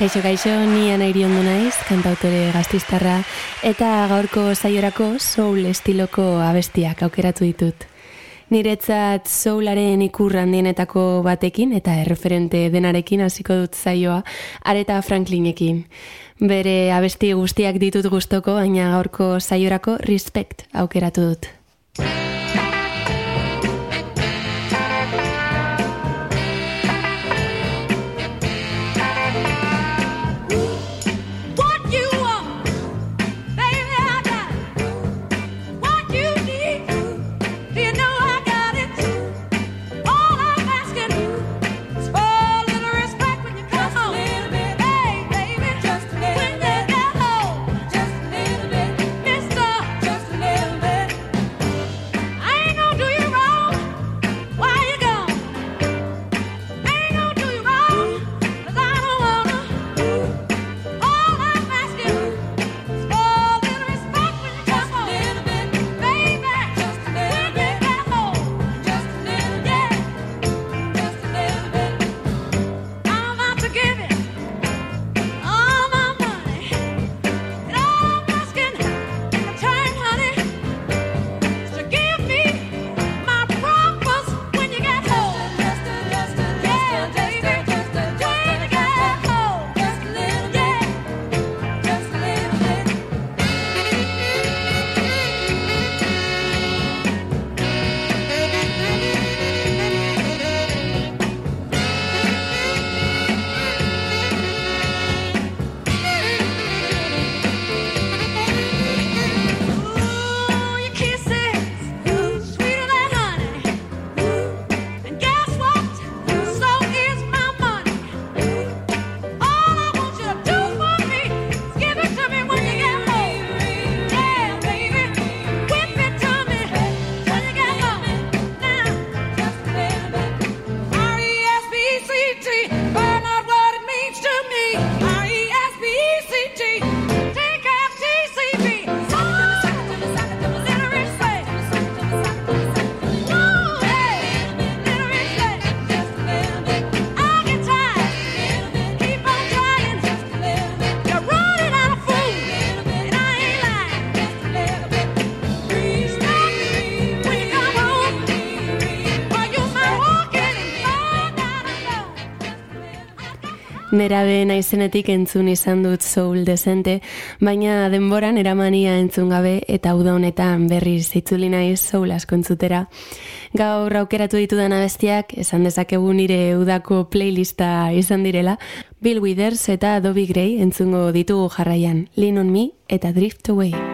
Kaixo, kaixo, ni anairi ondo naiz, kantautore gaztistarra, eta gaurko saiorako soul estiloko abestiak aukeratu ditut. Niretzat soularen ikurran dienetako batekin eta erreferente denarekin hasiko dut zaioa, areta Franklinekin. Bere abesti guztiak ditut gustoko, baina gaurko saiorako respect aukeratu dut. Nerabe naizenetik entzun izan dut soul desente, baina denboran eramania entzun gabe eta uda honetan berri zitzuli naiz soul asko entzutera. Gaur aukeratu ditudan abestiak, esan dezakegu nire udako playlista izan direla, Bill Withers eta Dobby Gray entzungo ditugu jarraian, Lean on Me eta Drift Away.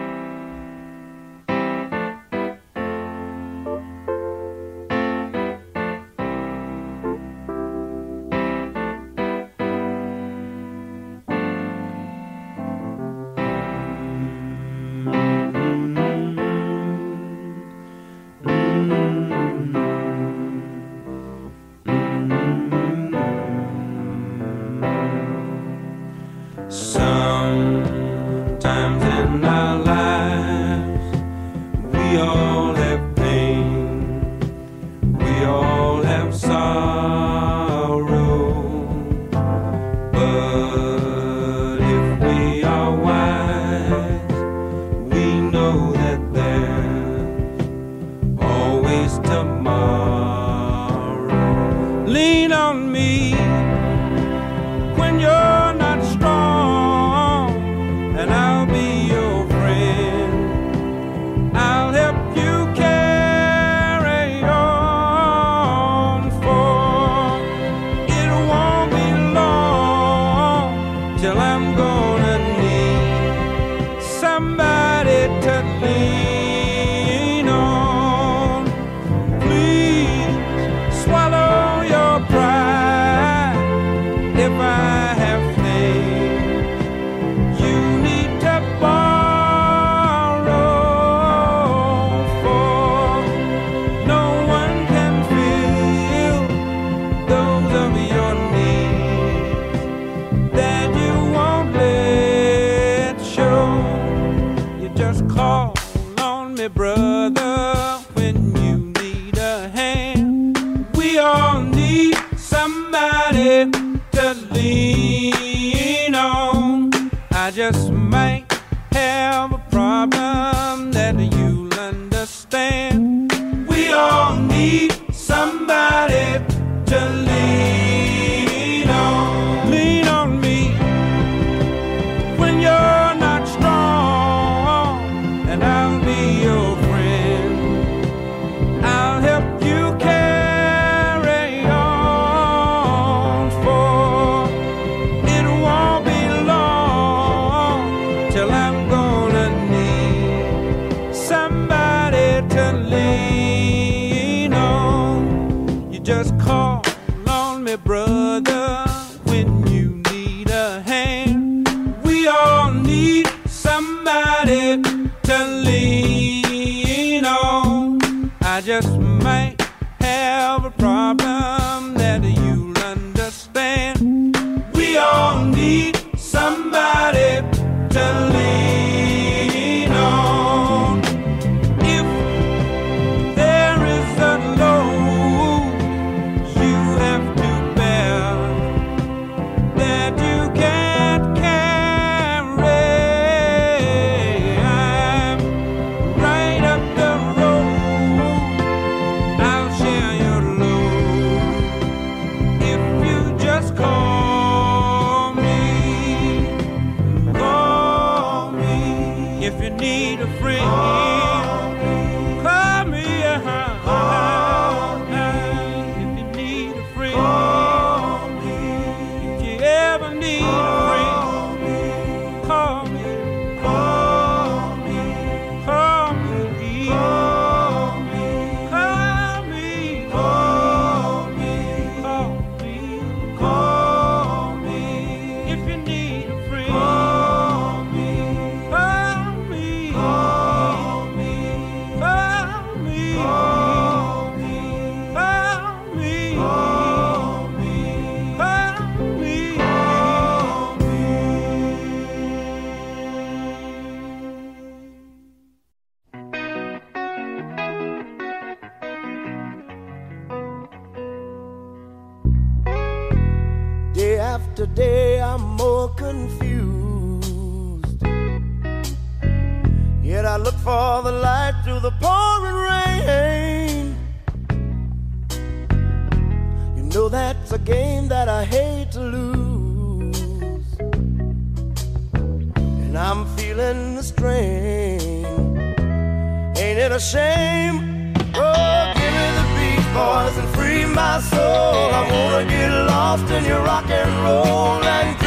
my soul. I wanna get lost in your rock and roll and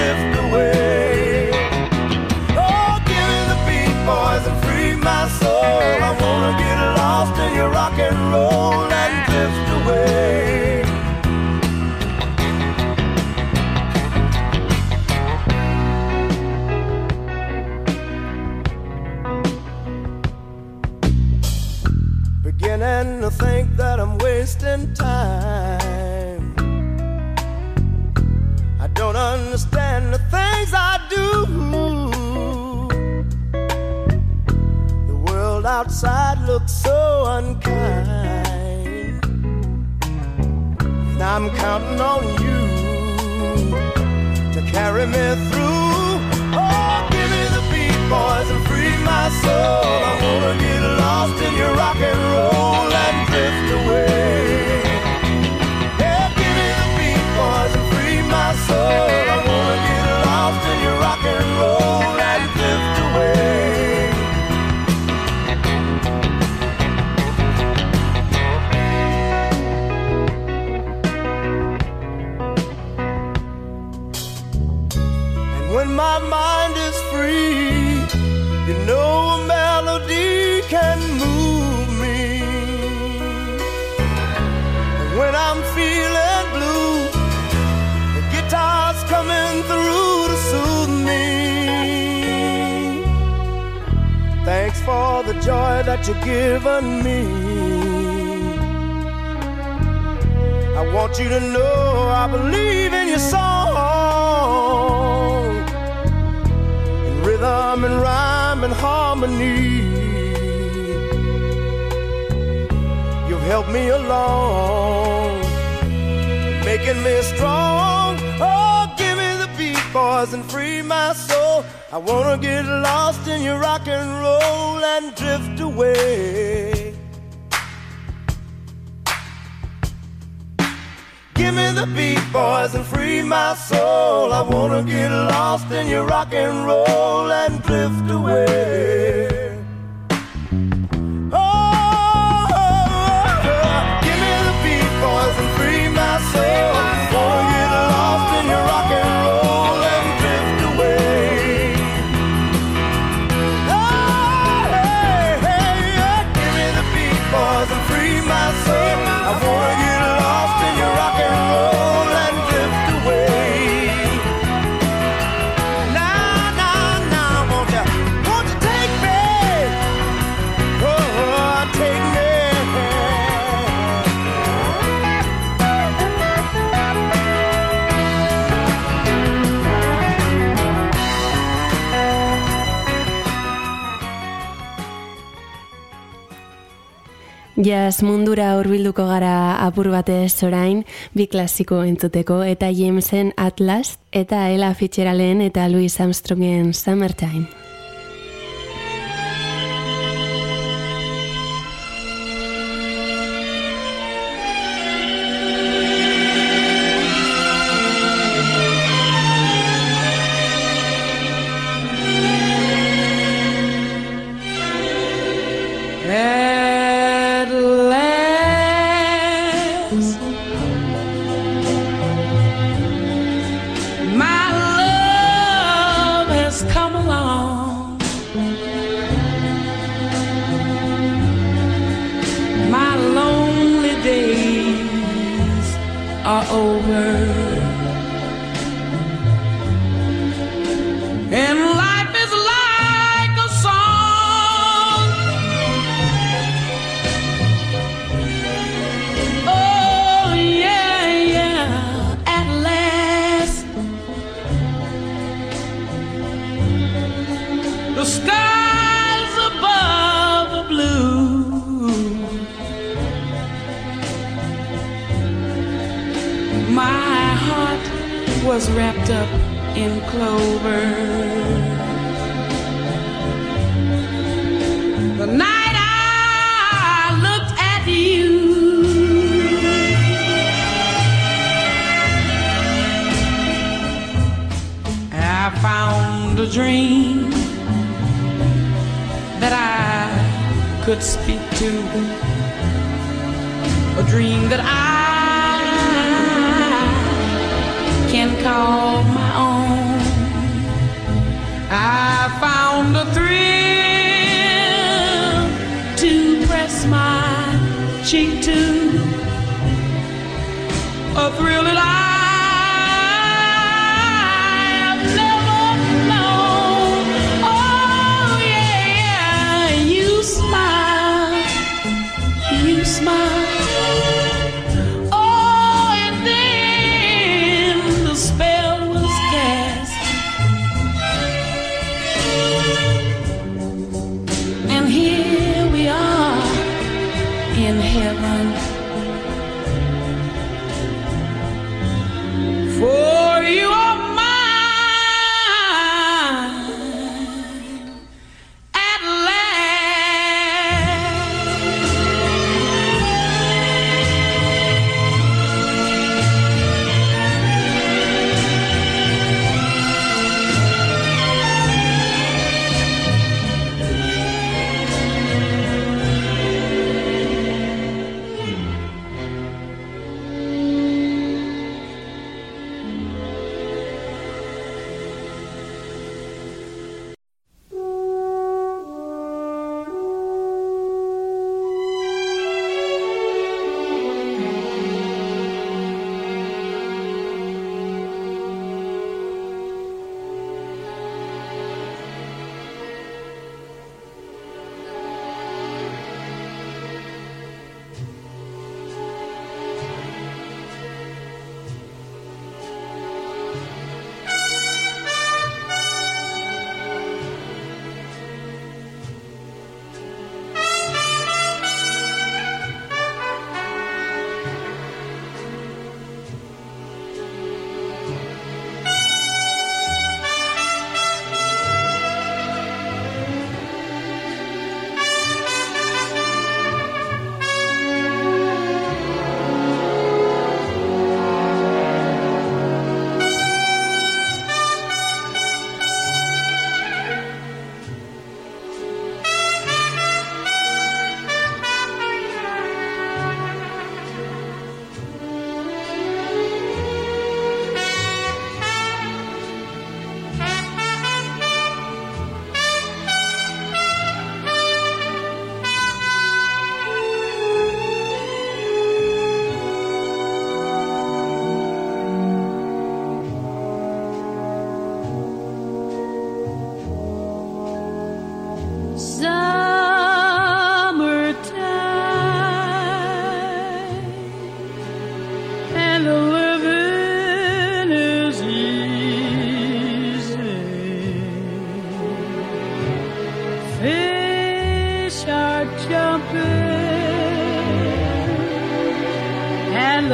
outside looks so unkind. And I'm counting on you to carry me through. Oh, give me the beat, boys, and free my soul. I wanna get lost in your rock and roll and drift away. Yeah, give me the beat, boys, and free my soul. I wanna get lost in your rock and roll. for the joy that you've given me. I want you to know I believe in your song, in rhythm and rhyme and harmony. You've helped me along, making me strong. Oh, give me the beat, boys, and free my soul. I wanna get lost in your rock and roll and drift away. Give me the beat, boys, and free my soul. I wanna get lost in your rock and roll and drift away. Jazz mundura hurbilduko gara apur batez orain, bi klasiko entzuteko eta Jamesen Atlas eta Ella Fitzgeralden eta Louis Armstrongen Summertime. I found a dream that I could speak to, a dream that I can call my own. I found a thrill to press my cheek to, a thrill that I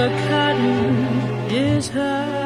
the cotton is high.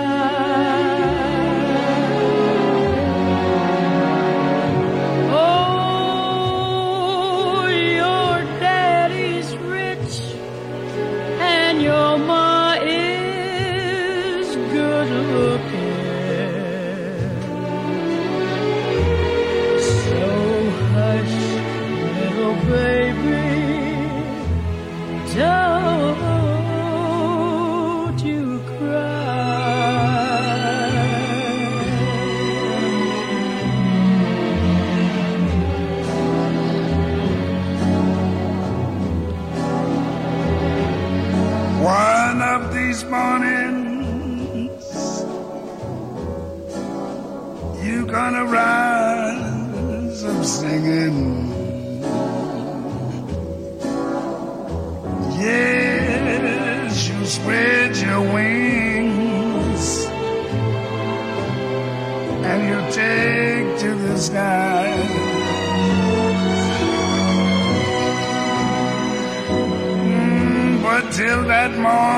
that morning.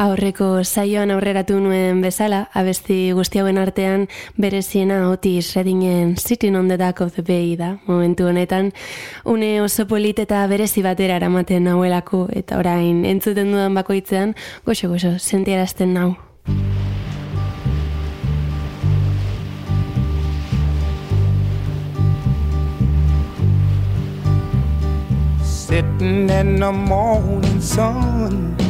Aurreko saioan aurreratu nuen bezala, abesti guzti hauen artean bereziena Otis Reddingen Sitting on the Dock of the Bay da. Momentu honetan, une oso polit eta berezi batera eramaten nahuelako eta orain entzuten dudan bakoitzean, goxo goxo, sentiarazten nau. Sitting in the morning sun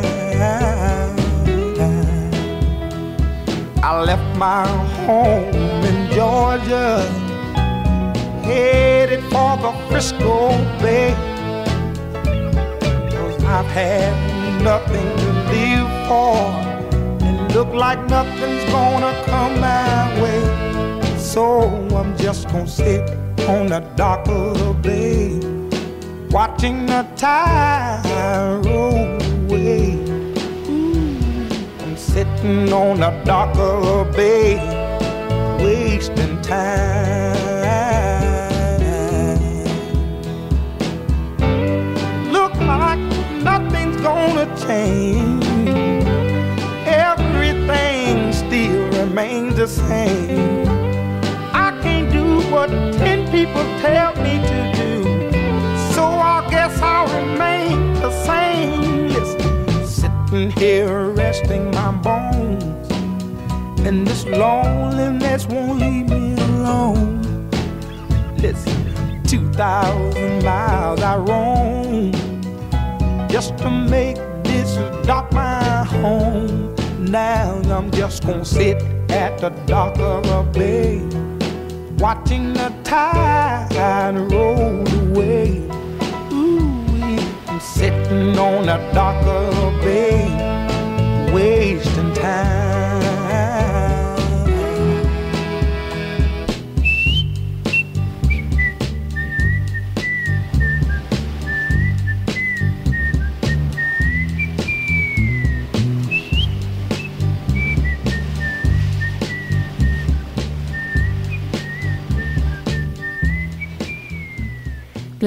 I left my home in Georgia, headed for the Frisco Bay. Cause I've had nothing to live for, and look like nothing's gonna come my way. So I'm just gonna sit on the dock of the bay, watching the tide roll away sitting on the dock of a bay, wasting time. Loneliness won't leave me alone. Listen, 2,000 miles I roam just to make this dock my home. Now I'm just gonna sit at the dock of a bay, watching the tide roll away. Ooh, I'm sitting on the dock of a bay, wasting time.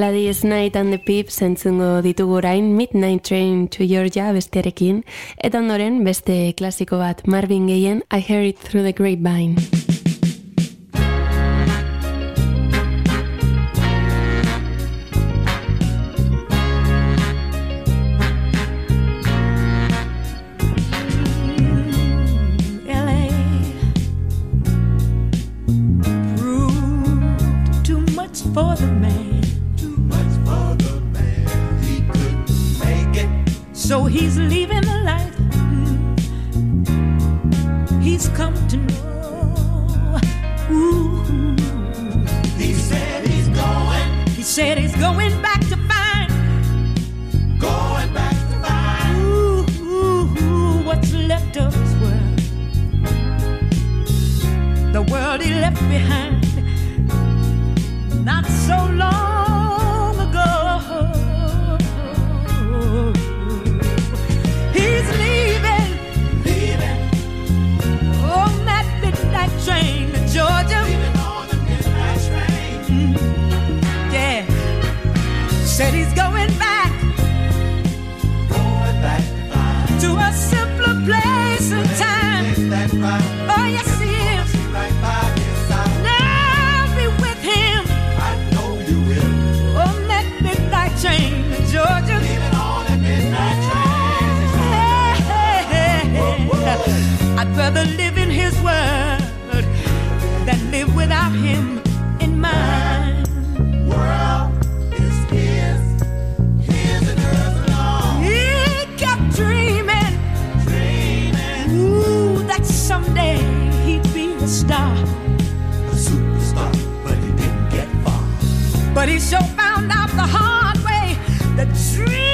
Gladys Night and the Pips entzungo ditugu orain Midnight Train to Georgia bestearekin, eta ondoren beste klasiko bat Marvin Gayen I Heard It Through the Grapevine. superstar. A superstar, but he didn't get far. But he sure found out the hard way that dreams.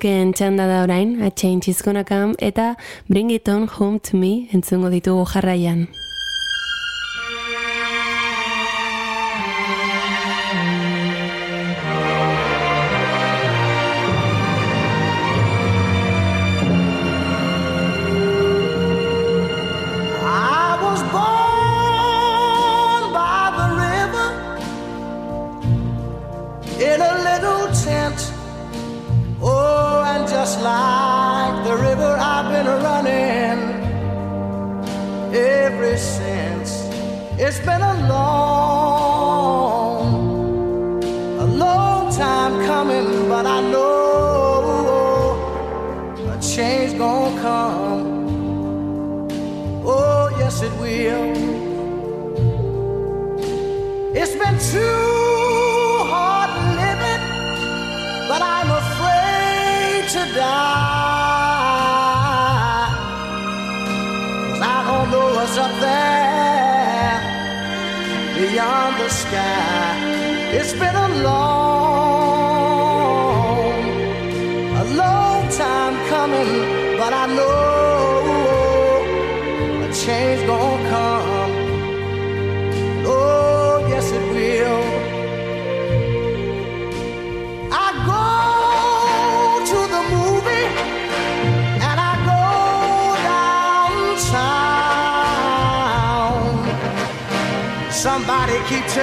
Duken txanda da orain, A Change is Gonna Come, eta Bring It On Home To Me entzungo ditugu jarraian. spent a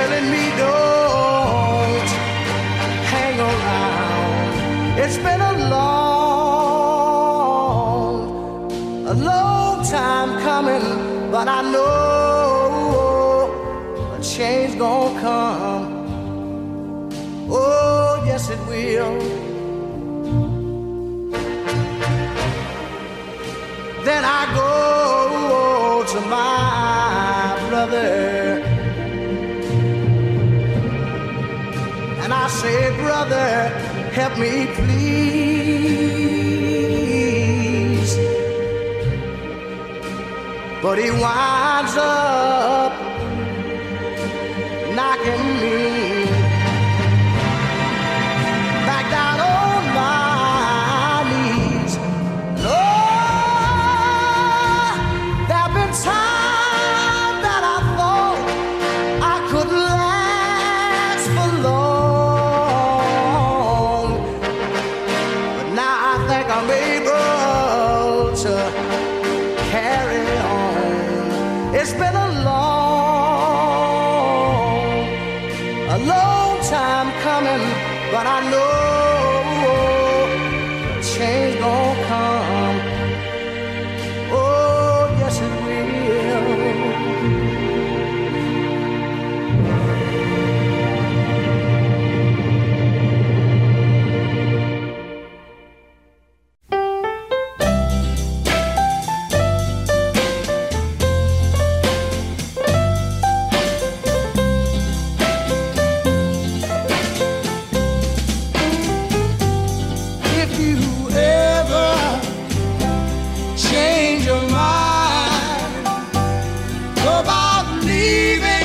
telling me Help me, please. But he winds up knocking me. believe.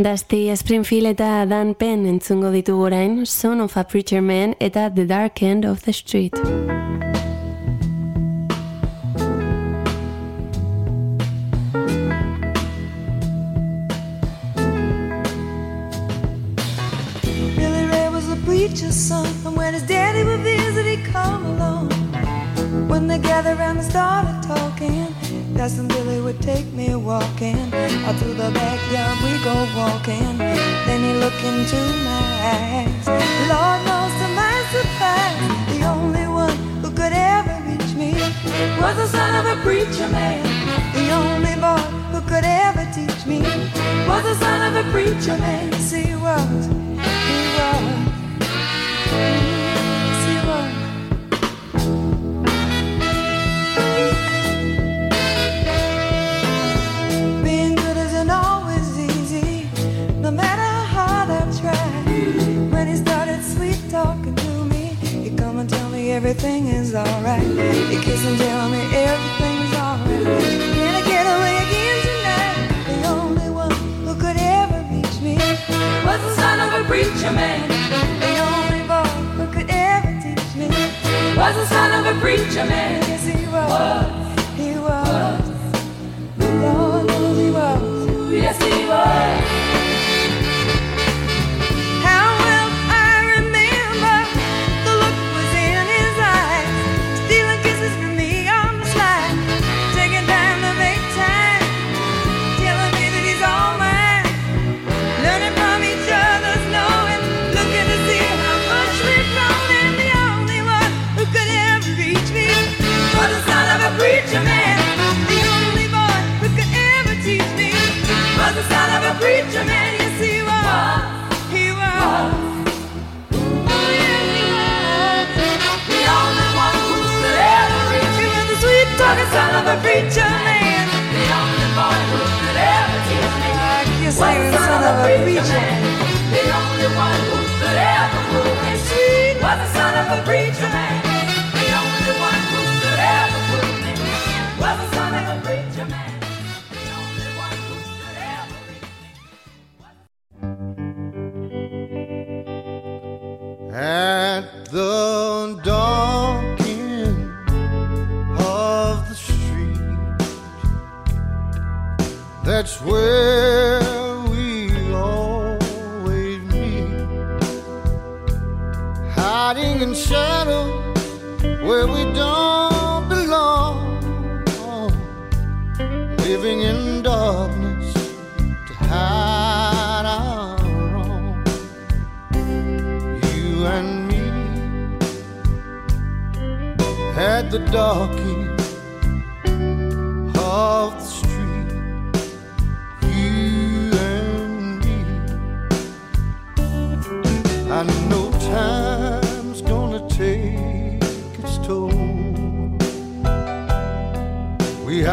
Dusty Springfield eta Dan Penn entzungo ditugu orain, Son of a Preacher Man eta The Dark End of the Street. Billy Ray was a preacher's son, and when his daddy would visit, he'd come along. When they gathered around and started talking, that's when Billy would take me walking. Out through the backyard we go walking. Then he looked into my eyes. Lord knows to my surprise, the only one who could ever reach me was the son of a preacher man. The only boy who could ever teach me was the son of a preacher man. Yes, he was. He was. Of preacher man. The only boy who could ever teach me was the son of a preacher man. The only one who could ever move me sweet was the son of a preacher man. The only one who could ever move me was the son of a preacher man. The only one who could ever reach At the that's where we always meet. Hiding in shadows where we don't belong, living in darkness to hide our wrong. You and me. At the dark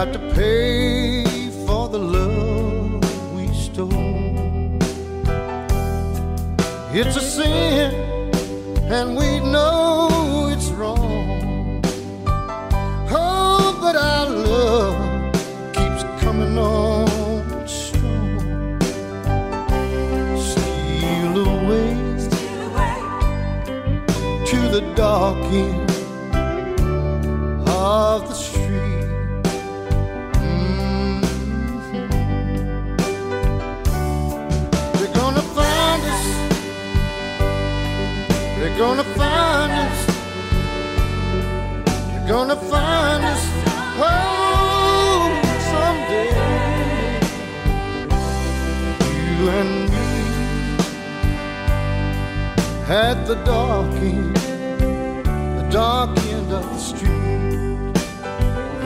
Have to pay for the love we stole. It's a sin, and we know it's wrong. Oh, but our love keeps coming on strong. Steal away to the dark end gonna find us. home someday. You and me at the dark end, the dark end of the street.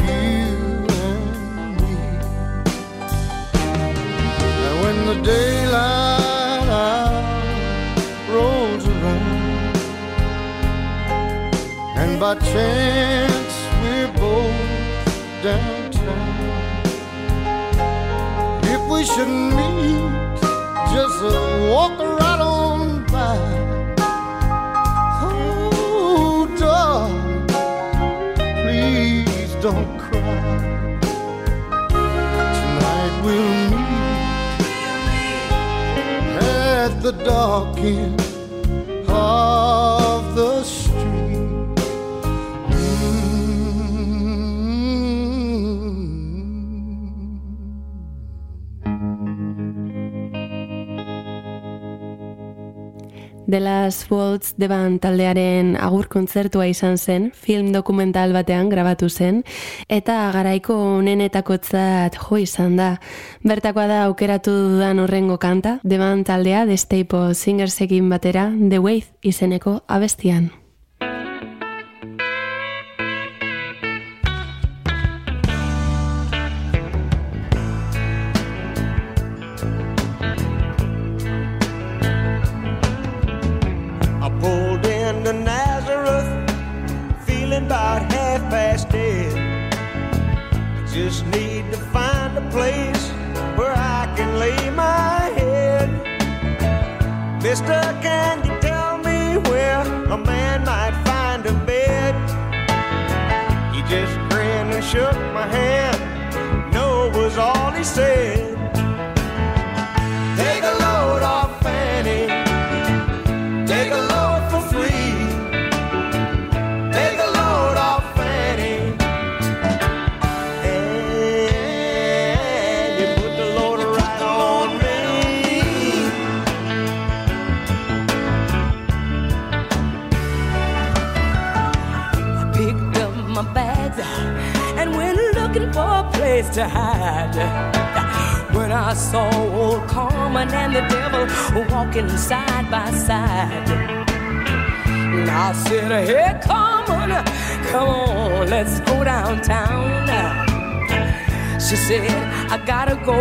You and me. And when the daylight rolls around, and by chance downtown, we should meet. Just walk right on by. Oh, darling, please don't cry. Tonight we'll meet at the dark end of the The Last Waltz The Band taldearen agur kontzertua izan zen, film dokumental batean grabatu zen, eta garaiko onenetakotzat jo izan da. Bertakoa da aukeratu dudan horrengo kanta, The Band taldea The Staple Singersekin batera, The Wave izeneko abestian. All place to hide. When I saw old Carmen and the devil walking side by side. And I said, Hey, Carmen, come on, let's go downtown. She said, I gotta go,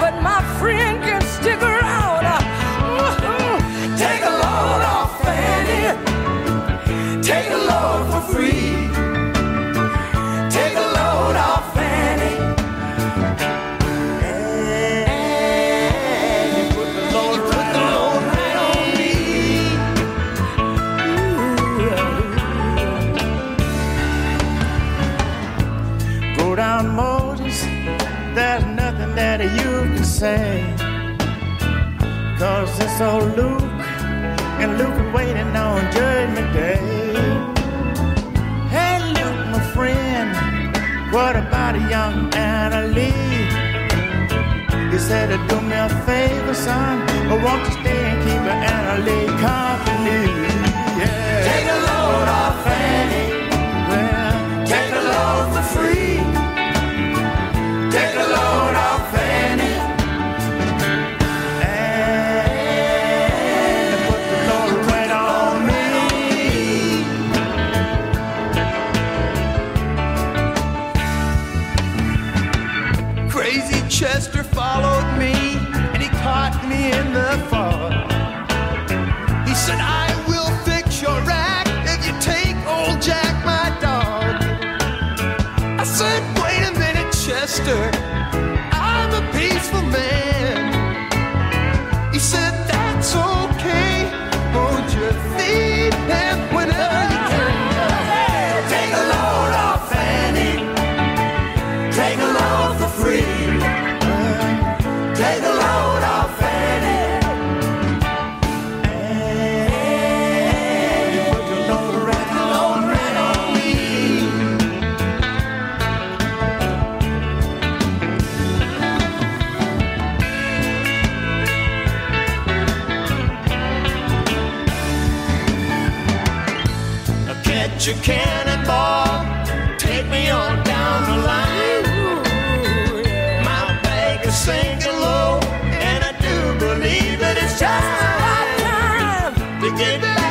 but my friend can stick around. Take a load off, Fanny. Take a load for free. Favor, son, I want to stay and keep Anna Lee Catch a cannonball, take me on down the line. My bag is sinking low, and I do believe that it's right time to get back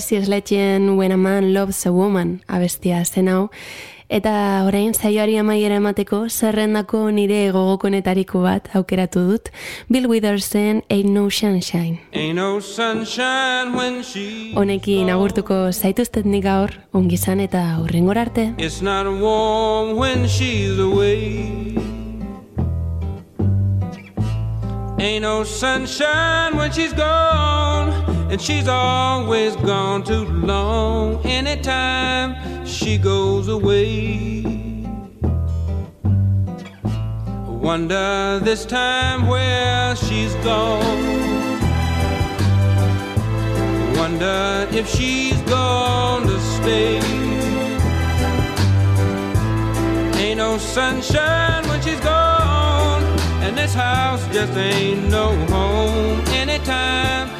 Percy Sledgen When a Man Loves a Woman abestia zen hau, eta orain zaioari amaiera emateko zerrendako nire gogokonetariko bat aukeratu dut, Bill Withersen Ain't No Sunshine. Ain't no sunshine when she. Honekin agurtuko zaituztet nik gaur, ongizan eta hurrengor arte. It's not warm when she's away. Ain't no sunshine when she's gone, and she's always gone too long. Anytime she goes away, wonder this time where she's gone. Wonder if she's gone to stay. Ain't no sunshine when she's gone, and this house just ain't no home anytime